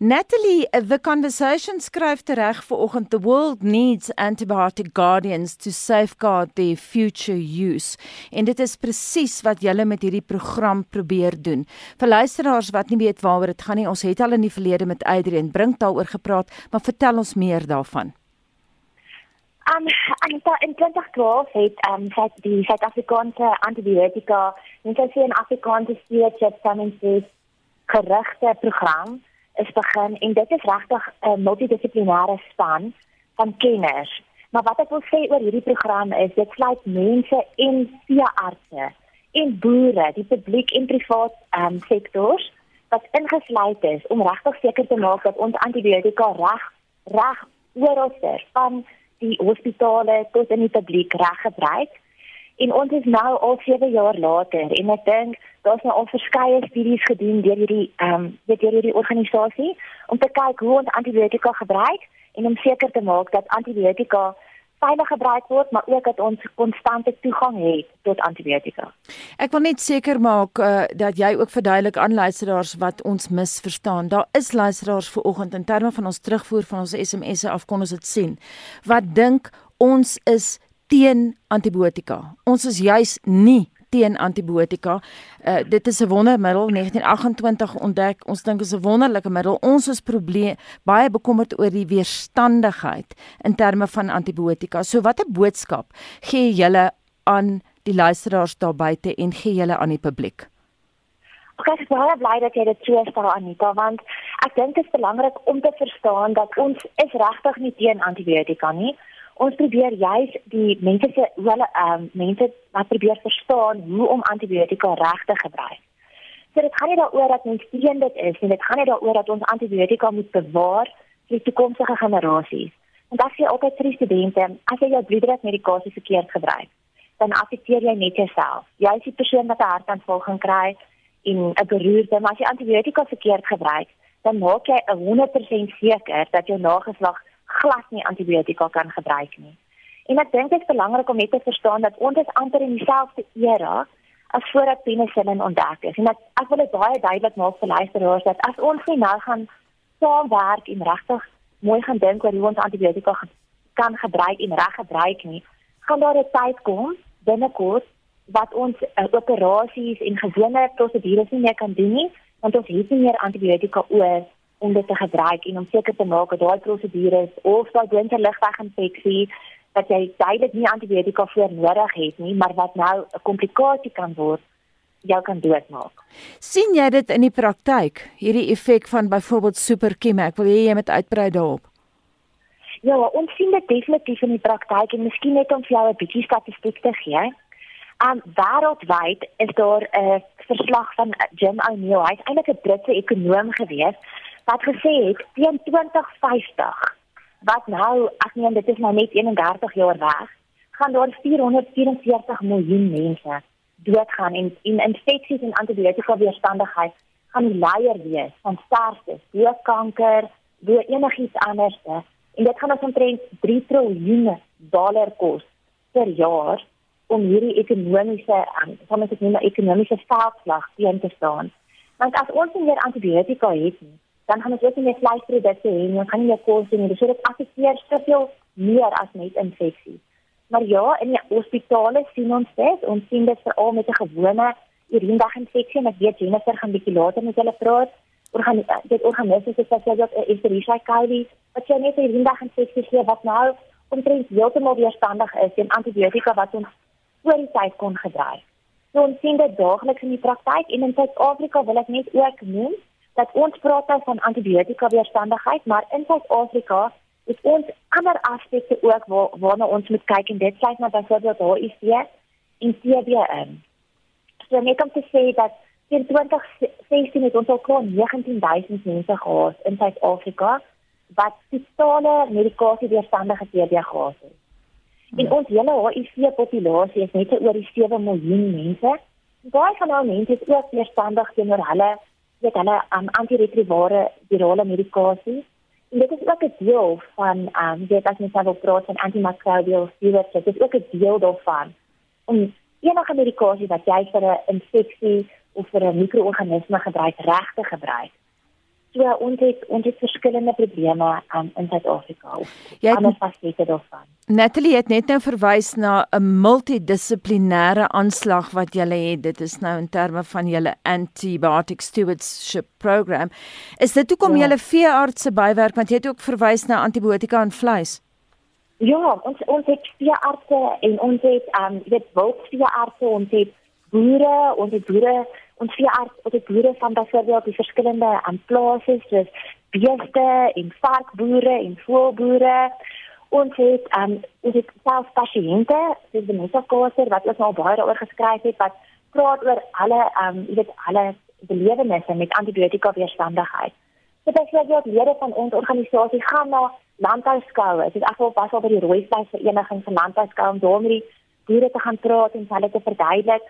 Natalie, the conversation skryf tereg vanoggend the world needs antibiotic guardians to safeguard their future use. En dit is presies wat julle met hierdie program probeer doen. Vir luisteraars wat nie weet waaroor dit gaan nie, ons het al in die verlede met Adrian Brink daaroor gepraat, maar vertel ons meer daarvan. Um, in 2012 het um, die Suid-Afrikaanse antibiotika, net as jy in Afrikaans sê, het sy gerigte program is begin en dit is regtig 'n multidissiplinêre span van kenners. Maar wat ek wil sê oor hierdie program is dit sluit mense en veeartse en boere, die publiek en privaat um, sektors wat ingesluit is om regtig seker te maak dat ons antibiotika reg reg oral ter van die hospitale tot in die publiek reg gebruik. En ons is nou al 7 jaar later en ek dink daar's nou al verskeie studies gedoen deur hierdie ehm um, deur hierdie organisasie om te kyk hoe ons antibiotika gebruik en om seker te maak dat antibiotika veilig gebruik word maar ook dat ons konstante toegang het tot antibiotika. Ek wil net seker maak uh, dat jy ook verduidelik aan luisteraars wat ons misverstaan. Daar is luisteraars vanoggend in terme van ons terugvoer van ons SMS'e af kon ons dit sien. Wat dink ons is teen antibiotika. Ons is juis nie teen antibiotika. Uh, dit is 'n wondermiddel 1928 ontdek. Ons dink is 'n wonderlike middel. Ons is probleem baie bekommerd oor die weerstandigheid in terme van antibiotika. So watter boodskap gee julle aan die luisteraars daar buite en gee julle aan die publiek? Ek is baie bly dat jy dit so stel Anita want ek dink dit is belangrik om te verstaan dat ons is regtig nie teen antibiotika nie ons probeer juis die mense se hulle ehm um, mense wat probeer verstaan hoe om antibiotika reg te gebruik. So dit gaan nie daaroor dat mens teen dit is nie, dit gaan nie daaroor dat ons antibiotika moet bewaar vir toekomstige generasies. En dit sê altyd vir studente, as jy jou bloeddrukmedikasie verkeerd gebruik, dan affekteer jy net jouself. Jy is die persoon wat 'n hartaanval gaan kry en 'n beroerte, maar as jy antibiotika verkeerd gebruik, dan maak jy 100% seker dat jou nageslag glad nie antibiotika kan gebruik nie. En ek dink dit is belangrik om net te verstaan dat ons is amper in dieselfde era as voordat penicillin ontdek is. En ek ek wil dit baie duidelik maak vir luisteraars dat as ons nie nou gaan saamwerk en regtig mooi gaan dink oor hoe ons antibiotika kan gebruik en reg gebruik nie, gaan daar 'n tyd kom binnekort wat ons uh, operasies en gewone prosedures nie meer kan doen nie, want ons het nie meer antibiotika oor om dit te gebruik en om seker te maak dat daai prosedures of daai dwinte ligweginfeksie dat jy tydelik nie antibiotika voor nodig het nie, maar wat nou 'n komplikasie kan word jou kan doodmaak. sien jy dit in die praktyk hierdie effek van byvoorbeeld superkem ek wil hê jy moet uitbrei daarop Ja, ons sien dit definitief in die praktyk en miskien net om vir jou 'n bietjie statistiek te gee. Um wêreldwyd is daar 'n verslag van Jim O'Neill, hy's eintlik 'n Britse ekonom gewees wat gesê het teen 2050 wat nou ek meen dit is nou net 31 jaar weg gaan daar 444 miljoen mense doodgaan en en infeksies en antibiotika weerstandigheid gaan die leier wees van sterftes, doodkanker, deur enigiets anders en dit gaan ons omtrent 3 triljoen dollar kos per jaar om hierdie ekonomiese aan um, dit noem ekonomiese teen te staan. Want as ons nie meer antibiotika het nie, dan gaan ons ook nie meer vleisprodukte hê nie, ons gaan nie meer kos hê nie. Dit sou affekteer soveel meer as net infeksies. Maar ja, in die hospitale sien ons dit, ons sien dit veral met 'n gewone urinedaginfeksie en ek weet Jennifer gaan bietjie later met hulle praat oor gaan dit organisme se spesialis is Escherichia coli, wat jy net 'n urinedaginfeksie gee wat nou omtrent heeltemal weerstandig is teen antibiotika wat ons voor die tyd kon gebruik. So ons sien dit daagliks in die praktyk en in Suid-Afrika wil ek net ook noem dat ons praat nou van antibiotika weerstandigheid, maar in Suid-Afrika is ons ander aspekte ook waar waarna ons moet kyk en dit sluit nou byvoorbeeld HIV en TB in. So net om te sê dat in 2016 het ons al klaar 19000 mense gehad in Suid-Afrika wat totale medikasie weerstandige TB gehad het. En ja. ons hele HIV populasie is net oor die 7 miljoen mense. Baie van daai mense is ook weerstandig teenoor hulle weet hulle um, antiretrovirale virale medikasie. En dit is ook 'n deel van um, weet as mens wil praat van antimicrobial resistance, dit is ook 'n deel daarvan om enige medikasie wat jy vir 'n infeksie of vir 'n mikroorganisme gebruik reg te gebruik. So ons het ons het verskillende probleme um, in Suid-Afrika. Jy het fasite daarvan. Natalie het net nou verwys na 'n multidissiplinêre aanslag wat jy het. Dit is nou in terme van julle antibiotic stewardship program. Is dit hoekom ja. julle veeartse bywerk want jy het ook verwys na antibiotika in vleis? Ja, ons ons het veeartse en ons het ehm um, dit wildveeartse, ons het boere, ons het boere ons veearts of die boere van byvoorbeeld die verskillende aanplase soos beeste en varkboere en voëlboere ons het um ons het self pasiënte soos die mensakoser wat ons al baie daaroor geskryf het wat praat oor alle um jy weet alle belewennisse met antibiotika weerstandigheid. So byvoorbeeld lede van ons organisasie gaan na landbouskoue. Dit is afval pas op by die Rooivleis Vereniging van Landbouskou om daar met die boere te gaan praat en hulle te verduidelik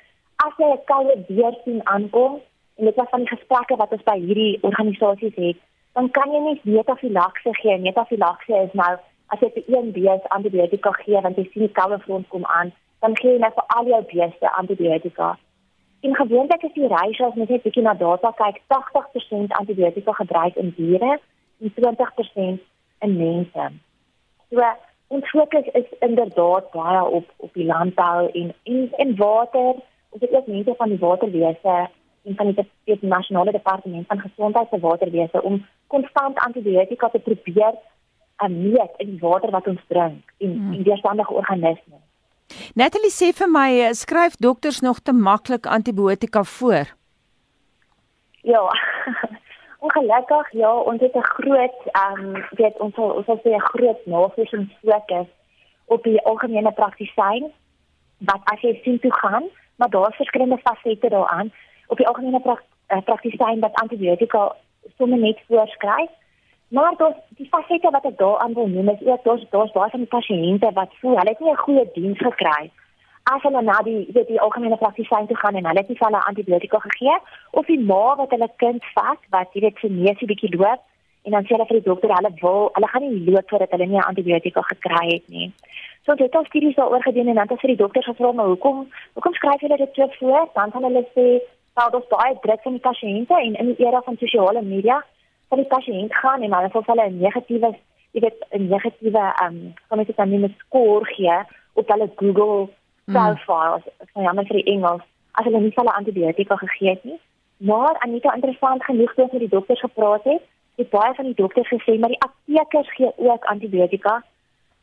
as jy 'n koue beer sien aankom en dit was van die gesprekke wat ons by hierdie organisasies het, dan kan jy nie metafilakse gee. Metafilakse is nou as jy vir een beer antibiotika gee want jy sien die koue front kom aan, dan gee jy net vir al jou beeste antibiotika. In gewoonlik is die ratio as mens net bietjie na data kyk, 80% antibiotika gebruik in diere en 20% in mense. So ons fokus is inderdaad baie op op die landbou en en, en water ons het ook mense van die waterwese en van die, die nasionale departement van gesondheid se waterwese om konstant antibiotika te probeer aanmeet in die water wat ons drink en hmm. in weerstandige organismes. Natalie sê vir my, eh, skryf dokters nog te maklik antibiotika voor? Ja. Ongelukkig ja, ons het 'n groot ehm um, weet ons ons het 'n groot navorsingsfokus op die algemene praktisyn wat as jy sien toe gaan maar daar's verskillende fasette daaraan. Op die algemene pra uh, praktisyn wat antibiotika sommer net voorskryf. Maar daar's die fasette wat ek daaraan wil noem is ook daar's daar's baie van die pasiënte wat voel hulle het nie 'n goeie diens gekry as hulle na die weet die algemene praktisyn toe gaan en hulle het nie hulle antibiotika gegee of die ma wat hulle kind vat wat jy weet se neusie bietjie loop en dan sê hulle vir die dokter hulle wil hulle gaan nie loop voordat hulle nie antibiotika gekry het nie. So dit het studies daaroor gedoen en dan het vir die dokter gevra maar hoekom hoekom skryf julle dit so voor? Dan gaan hulle sê dat dit baie druk van die pasiënte en in die era van sosiale media van die pasiënt gaan en dan voel hulle 'n negatiewe jy weet 'n negatiewe ehm um, kom ek dan net skoor gee op hulle Google profiles mm. van jammer vir die Engels as hulle nie hulle antibiotika gegee het nie. Maar Anita interessant genoeg toe met die dokters gepraat het, het baie van die dokters gesê maar die aptekers gee ook antibiotika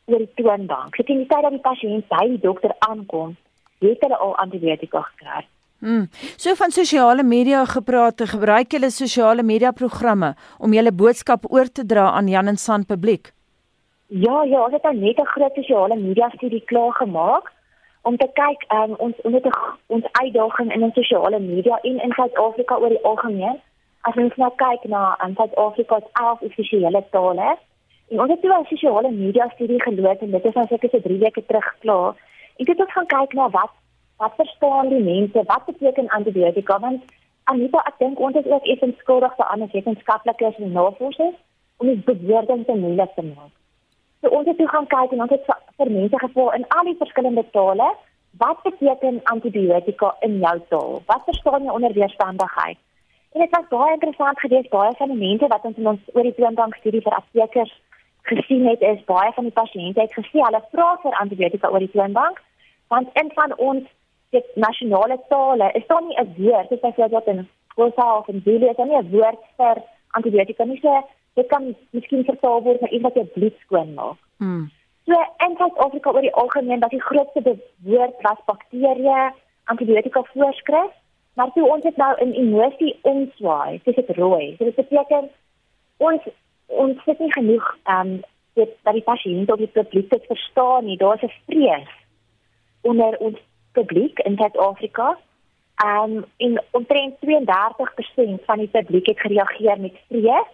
oor die toonbank. So teen die tyd dat die pasiënt by die dokter aankom, het hulle al antibiotika gekry. Hmm. So van sosiale media gepraat, gebruik julle sosiale media programme om julle boodskap oor te dra aan Jan en San publiek? Ja, ja, ons het nou net 'n groot sosiale media studie klaar gemaak om te kyk um, ons met ons uitdaging in ons sosiale media en in Suid-Afrika oor die algemeen. As ons nou kyk na um, Suid-Afrika se 11 offisiële tale, ons het toe 'n sosiale media studie geloop en dit is nou seker so 3 weke terug klaar. Ek het ook gaan kyk na wat wat verstaan die mense, wat beteken antibiotika want Anita, ek dink ons is ook effens skuldig te ander wetenskaplikes en navorsers om die bewoording te moeilik te maak. So ons het toe gaan kyk en ons het vir mense gevra in al die verskillende tale, wat beteken antibiotika in jou taal? Wat verstaan jy onder weerstandigheid? En dit was baie interessant geweest baie van die mense wat ons in ons oor die toonbank studie vir aptekers gesien het is baie van die pasiënte het gesê hulle vra vir antibiotika oor die toonbank want in van ons dit nasionale tale is daar nie 'n woord soos byvoorbeeld in Khoisa of in Zulu is daar nie 'n woord vir antibiotika nie so dit kan miskien vertaal word na iets wat jou bloed skoon maak. Hmm. So in Suid-Afrika oor die algemeen dat die grootste woord was bakterieë antibiotika voorskryf maar toe ons het nou in emosie omswaai dis dit rooi so dit beteken ons ons het nie genoeg ehm um, dit dat die pasiënt of die publiek dit verstaan nie. Daar's 'n vrees onder ons publiek in Suid-Afrika. Ehm um, en omtrent 32% van die publiek het gereageer met vrees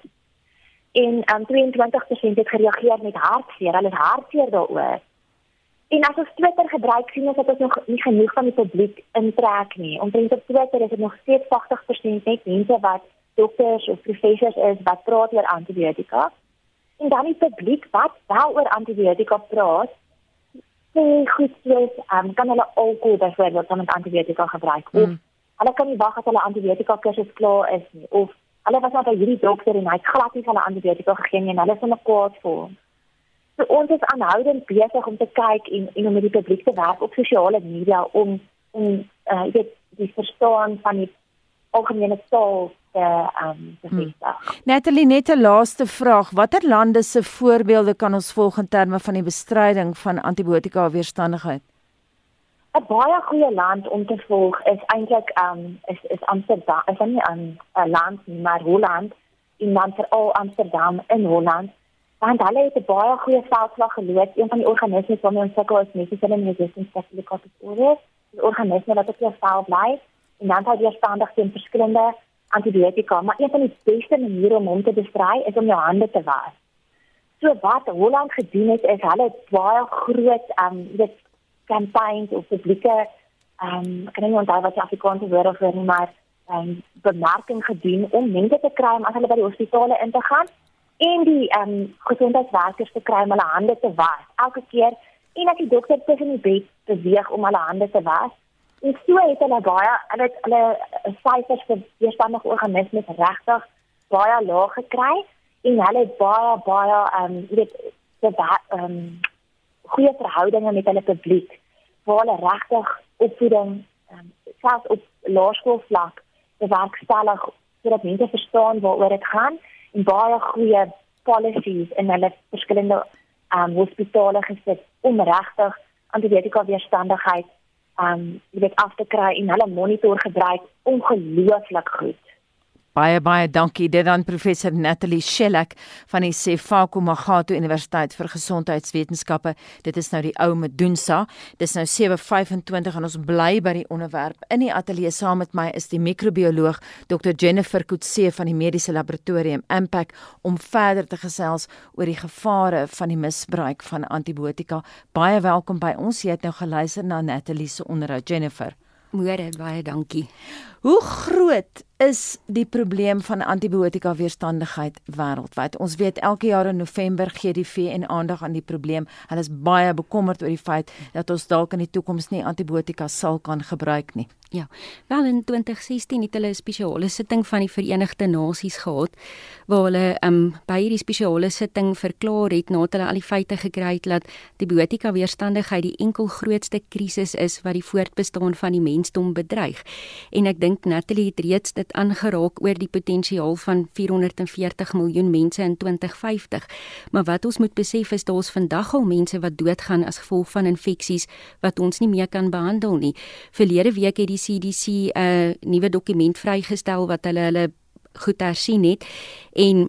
en um, 22% het gereageer met hartseer. Hulle het hartseer daaroor. En as ons Twitter gebruik sien ons dat ons nog nie genoeg van die publiek intrek nie. Omtrent op Twitter is dit nog steeds 80% net mense wat dokters of professors is wat praat oor antibiotika. En dan die publiek wat wel oor antibiotika praat, sê goed soos, um, kan hulle alkohol byvoorbeeld met antibiotika gebruik mm. of hulle kan nie wag as hulle antibiotika kursus klaar is nie of Hulle was nou by hierdie dokter en hy het glad nie hulle antibiotika gegee nie en hulle is hulle kwaad vir. So ons is aanhoudend besig om te kyk en en om met die publiek te werk op sosiale media om om uh, weet die verstaan van die algemene taal te ehm um, bevestig. Hmm. Natalie net 'n laaste vraag, watter lande se voorbeelde kan ons volg in terme van die bestryding van antibiotika weerstandigheid? 'n Baie goeie land om te volg is eintlik ehm um, is is Amsterdam, is nie 'n land nie, maar Holland, in dan vir al Amsterdam in Holland. Want hulle het 'n baie goeie veldslag geloop. Een van die organismes waarmee ons sukkel is Methicillin resistant staphylococcus aureus, 'n organisme wat op jou vel bly en dan het jy standig teen verskillende antibiotika, maar een van die beste maniere om hom te bestry is om jou hande te was. So wat Holland gedoen het is hulle het baie groot um, dit campaigns of publieke um, ek kan nie onthou wat die Afrikaanse woord vir nie, maar um, bemarking gedoen om mense te kry om as hulle by die hospitale in te gaan en die um, gesondheidswerkers te kry om hulle hande te was elke keer en as die dokter tussen die bed beweeg om hulle hande te was En so het hulle baie hulle hulle syfers vir weerstandige organismes regtig baie laag gekry. En hulle het baie baie ehm um, weet baie ehm goeie verhoudinge met hulle publiek. Waar hulle regtig opvoeding um, selfs op laerskoolvlak bewerkstellig sodat mense verstaan waaroor dit gaan. En baie goeie policies in hulle verskillende ehm um, hospitale gesit om regtig antibiotika weerstandigheid um jy weet af te kry en hulle monitor gebruik ongelooflik goed. Baie baie dankie dit aan professor Natalie Schellek van die Sefako Magato Universiteit vir Gesondheidswetenskappe. Dit is nou die ou Medunsa. Dis nou 7:25 en ons bly by die onderwerp. In die ateljee saam met my is die microbioloog Dr Jennifer Kutse van die Mediese Laboratorium Impact om verder te gesels oor die gevare van die misbruik van antibiotika. Baie welkom by ons. Jy het nou geluister na Natalie se onderhoud Jennifer. Môre baie dankie. Hoe groot is die probleem van antibiotika weerstandigheid wêreldwyd? Ons weet elke jaar in November gee die VN aandag aan die probleem. Hulle is baie bekommerd oor die feit dat ons dalk in die toekoms nie antibiotika sal kan gebruik nie. Ja. Wel in 2016 het hulle 'n spesiale sitting van die Verenigde Nasies gehad waar hulle um by hierdie spesiale sitting verklaar het nadat hulle al die feite gekry het dat antibiotika weerstandigheid die enkel grootste krisis is wat die voortbestaan van die mensdom bedreig. En ek dink Natalie het reeds dit aangeraak oor die potensiaal van 440 miljoen mense in 2050. Maar wat ons moet besef is daar's vandag al mense wat doodgaan as gevolg van infeksies wat ons nie meer kan behandel nie. Verlede week het die CDC 'n uh, nuwe dokument vrygestel wat hulle hulle goed hersien het en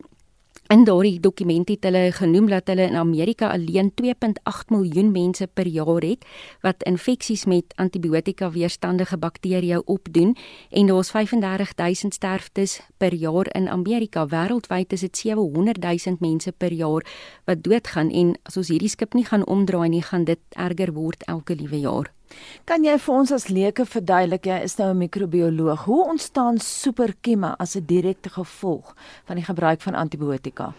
In daardie dokument het hulle genoem dat hulle in Amerika alleen 2.8 miljoen mense per jaar het wat infeksies met antibiotika weerstandige bakterieë opdoen en daar's 35000 sterftes per jaar in Amerika. Wêreldwyd is dit 700000 mense per jaar wat doodgaan en as ons hierdie skip nie gaan omdraai nie, gaan dit erger word elke liewe jaar. Kan jy vir ons as leuke verduidelik, jy is nou 'n microbioloog, hoe ontstaan superkieme as 'n direkte gevolg van die gebruik van antibiotika?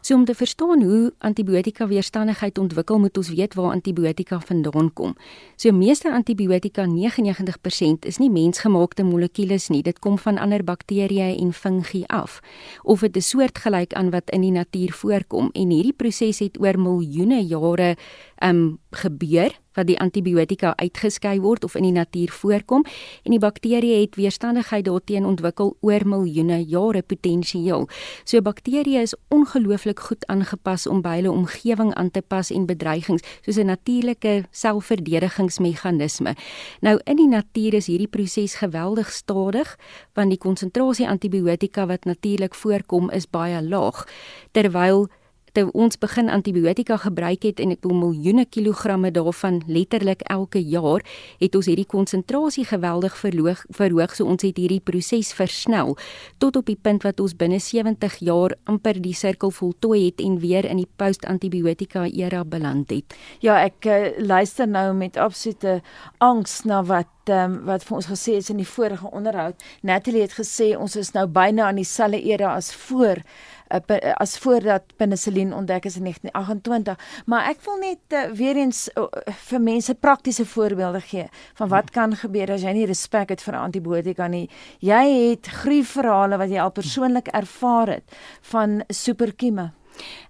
So om te verstaan hoe antibiotika weerstandigheid ontwikkel, moet ons weet waar antibiotika vandaan kom. So meeste antibiotika, 99%, is nie mensgemaakte molekules nie. Dit kom van ander bakterieë en fungi af. Of dit 'n soort gelyk aan wat in die natuur voorkom en hierdie proses het oor miljoene jare um gebeur wat die antibiotika uitgeskei word of in die natuur voorkom en die bakterieë het weerstandigheid daarteenoor ontwikkel oor miljoene jare potensieel. So bakterieë is ongelooflik goed aangepas om by hulle omgewing aan te pas en bedreigings soos 'n natuurlike selfverdedigingsmeganisme. Nou in die natuur is hierdie proses geweldig stadig want die konsentrasie antibiotika wat natuurlik voorkom is baie laag terwyl toe ons begin antibiotika gebruik het en ek wil miljoene kilogramme daarvan letterlik elke jaar het ons hierdie konsentrasie geweldig verhoog verhoog so ons het hierdie proses versnel tot op die punt wat ons binne 70 jaar amper die sirkel voltooi het en weer in die post-antibiotika era beland het. Ja, ek uh, luister nou met absolute angs na wat um, wat vir ons gesê is in die vorige onderhoud. Natalie het gesê ons is nou byna aan dieselfde era as voor uh, as voordat penicillin ontdek is in 1928. Maar ek wil net uh, weer eens uh, vir mense praktiese voorbeelde gee van wat kan gebeur as jy nie respek het vir antibiotika nie. Jy het gruwelverhale wat jy al persoonlik ervaar het van superkieme.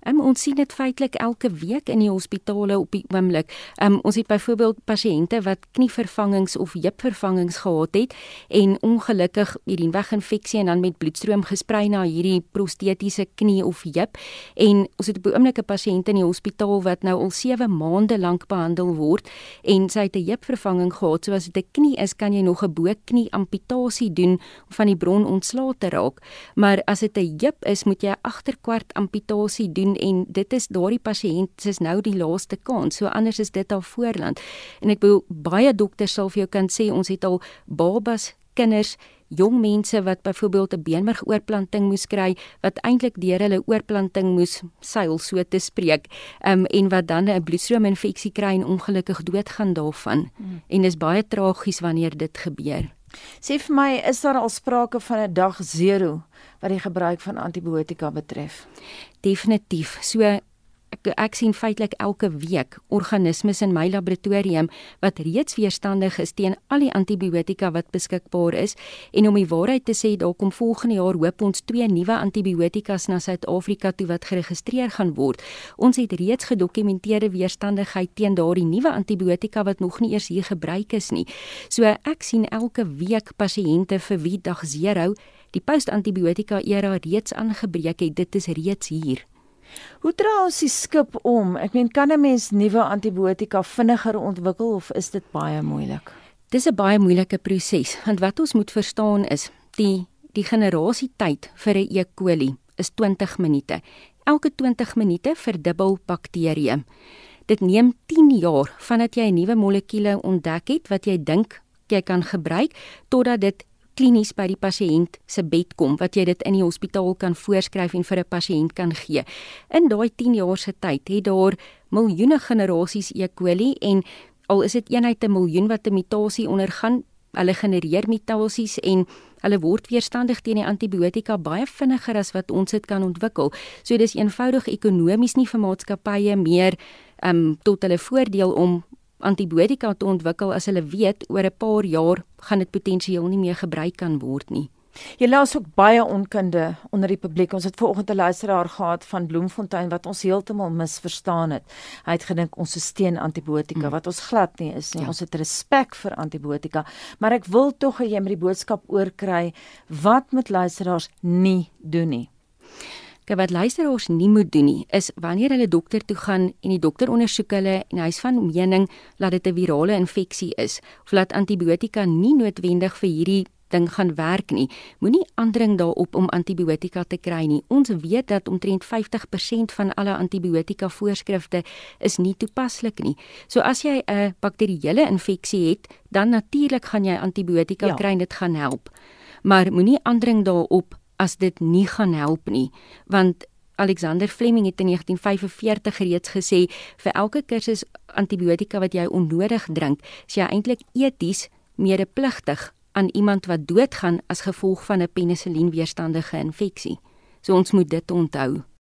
Um, ons sien dit feitelik elke week in die hospitale op die oomblik. Um, ons het byvoorbeeld pasiënte wat knievervangings of heupvervangings gehad het en ongelukkig hierdie weginfeksie en dan met bloedstroom gesprei na hierdie prostetiese knie of heup en ons het op die oomblik 'n pasiënt in die hospitaal wat nou al 7 maande lank behandel word en sy het 'n heupvervanging gehad. So as dit 'n knie is, kan jy nog 'n bo-knie amputasie doen om van die bron ontslae te raak. Maar as dit 'n heup is, moet jy 'n agterkwart amputasie doen en dit is daardie pasiënt is nou die laaste kans. So anders is dit al voorland. En ek bedoel baie dokters sal vir jou kan sê ons het al babas, kinders jong mense wat byvoorbeeld 'n beenmergoorplanting moes kry wat eintlik deur hulle oorplanting moes seil so te spreek um, en wat dan 'n bloedstroominfeksie kry en ongelukkig doodgaan daarvan hmm. en dis baie tragies wanneer dit gebeur. Sê vir my, is daar al sprake van 'n dag 0 wat die gebruik van antibiotika betref? Definitief. So ek ek sien feitelik elke week organismes in my laboratorium wat reeds weerstandig is teen al die antibiotika wat beskikbaar is en om die waarheid te sê daar kom volgende jaar hoop ons twee nuwe antibiotikas na Suid-Afrika toe wat geregistreer gaan word. Ons het reeds gedokumenteerde weerstandigheid teen daardie nuwe antibiotika wat nog nie eers hier gebruik is nie. So ek sien elke week pasiënte vir wie dag 0 die postantibiotika era reeds aangebreek het. Dit is reeds hier. Hoe dra ons die skip om? Ek meen kan 'n mens nuwe antibiotika vinniger ontwikkel of is dit baie moeilik? Dis 'n baie moeilike proses, want wat ons moet verstaan is die die generasietyd vir 'n E. coli is 20 minute. Elke 20 minute verdubbel bakterieë. Dit neem 10 jaar vandat jy 'n nuwe molekuule ontdek het wat jy dink jy kan gebruik totdat dit klinies by die pasiënt se bed kom wat jy dit in die hospitaal kan voorskryf en vir 'n pasiënt kan gee. In daai 10 jaar se tyd het daar miljoene generasies E. coli en al is dit eenheid 'n miljoen wat 'n mutasie ondergaan, hulle genereer mutasies en hulle word weerstandig teen die antibiotika baie vinniger as wat ons dit kan ontwikkel. So dis eenvoudig ekonomies nie vir maatskappye meer um tot hulle voordeel om antibiotika te ontwikkel as hulle weet oor 'n paar jaar gaan dit potensieel nie meer gebruik kan word nie. Jy laat ook baie onkunde onder die publiek. Ons het vanoggend 'n luisteraar gehad van Bloemfontein wat ons heeltemal misverstaan het. Hy het gedink ons is teen antibiotika hmm. wat ons glad nie is nie. Ja. Ons het respek vir antibiotika, maar ek wil tog hê jy moet die boodskap oorkry wat met luisteraars nie doen nie. Kyk wat luisteraars nie moet doen nie is wanneer hulle dokter toe gaan en die dokter ondersoek hulle en hy's van mening dat dit 'n virale infeksie is of dat antibiotika nie noodwendig vir hierdie ding gaan werk nie. Moenie aandring daarop om antibiotika te kry nie. Ons weet dat omtrent 50% van alle antibiotika voorskrifte is nie toepaslik nie. So as jy 'n bakterieële infeksie het, dan natuurlik gaan jy antibiotika ja. kry en dit gaan help. Maar moenie aandring daarop as dit nie gaan help nie want Alexander Fleming het in 1945 reeds gesê vir elke kursus antibiotika wat jy onnodig drink, is jy eintlik eties medepligtig aan iemand wat doodgaan as gevolg van 'n penicillienweerstandige infeksie. So ons moet dit onthou.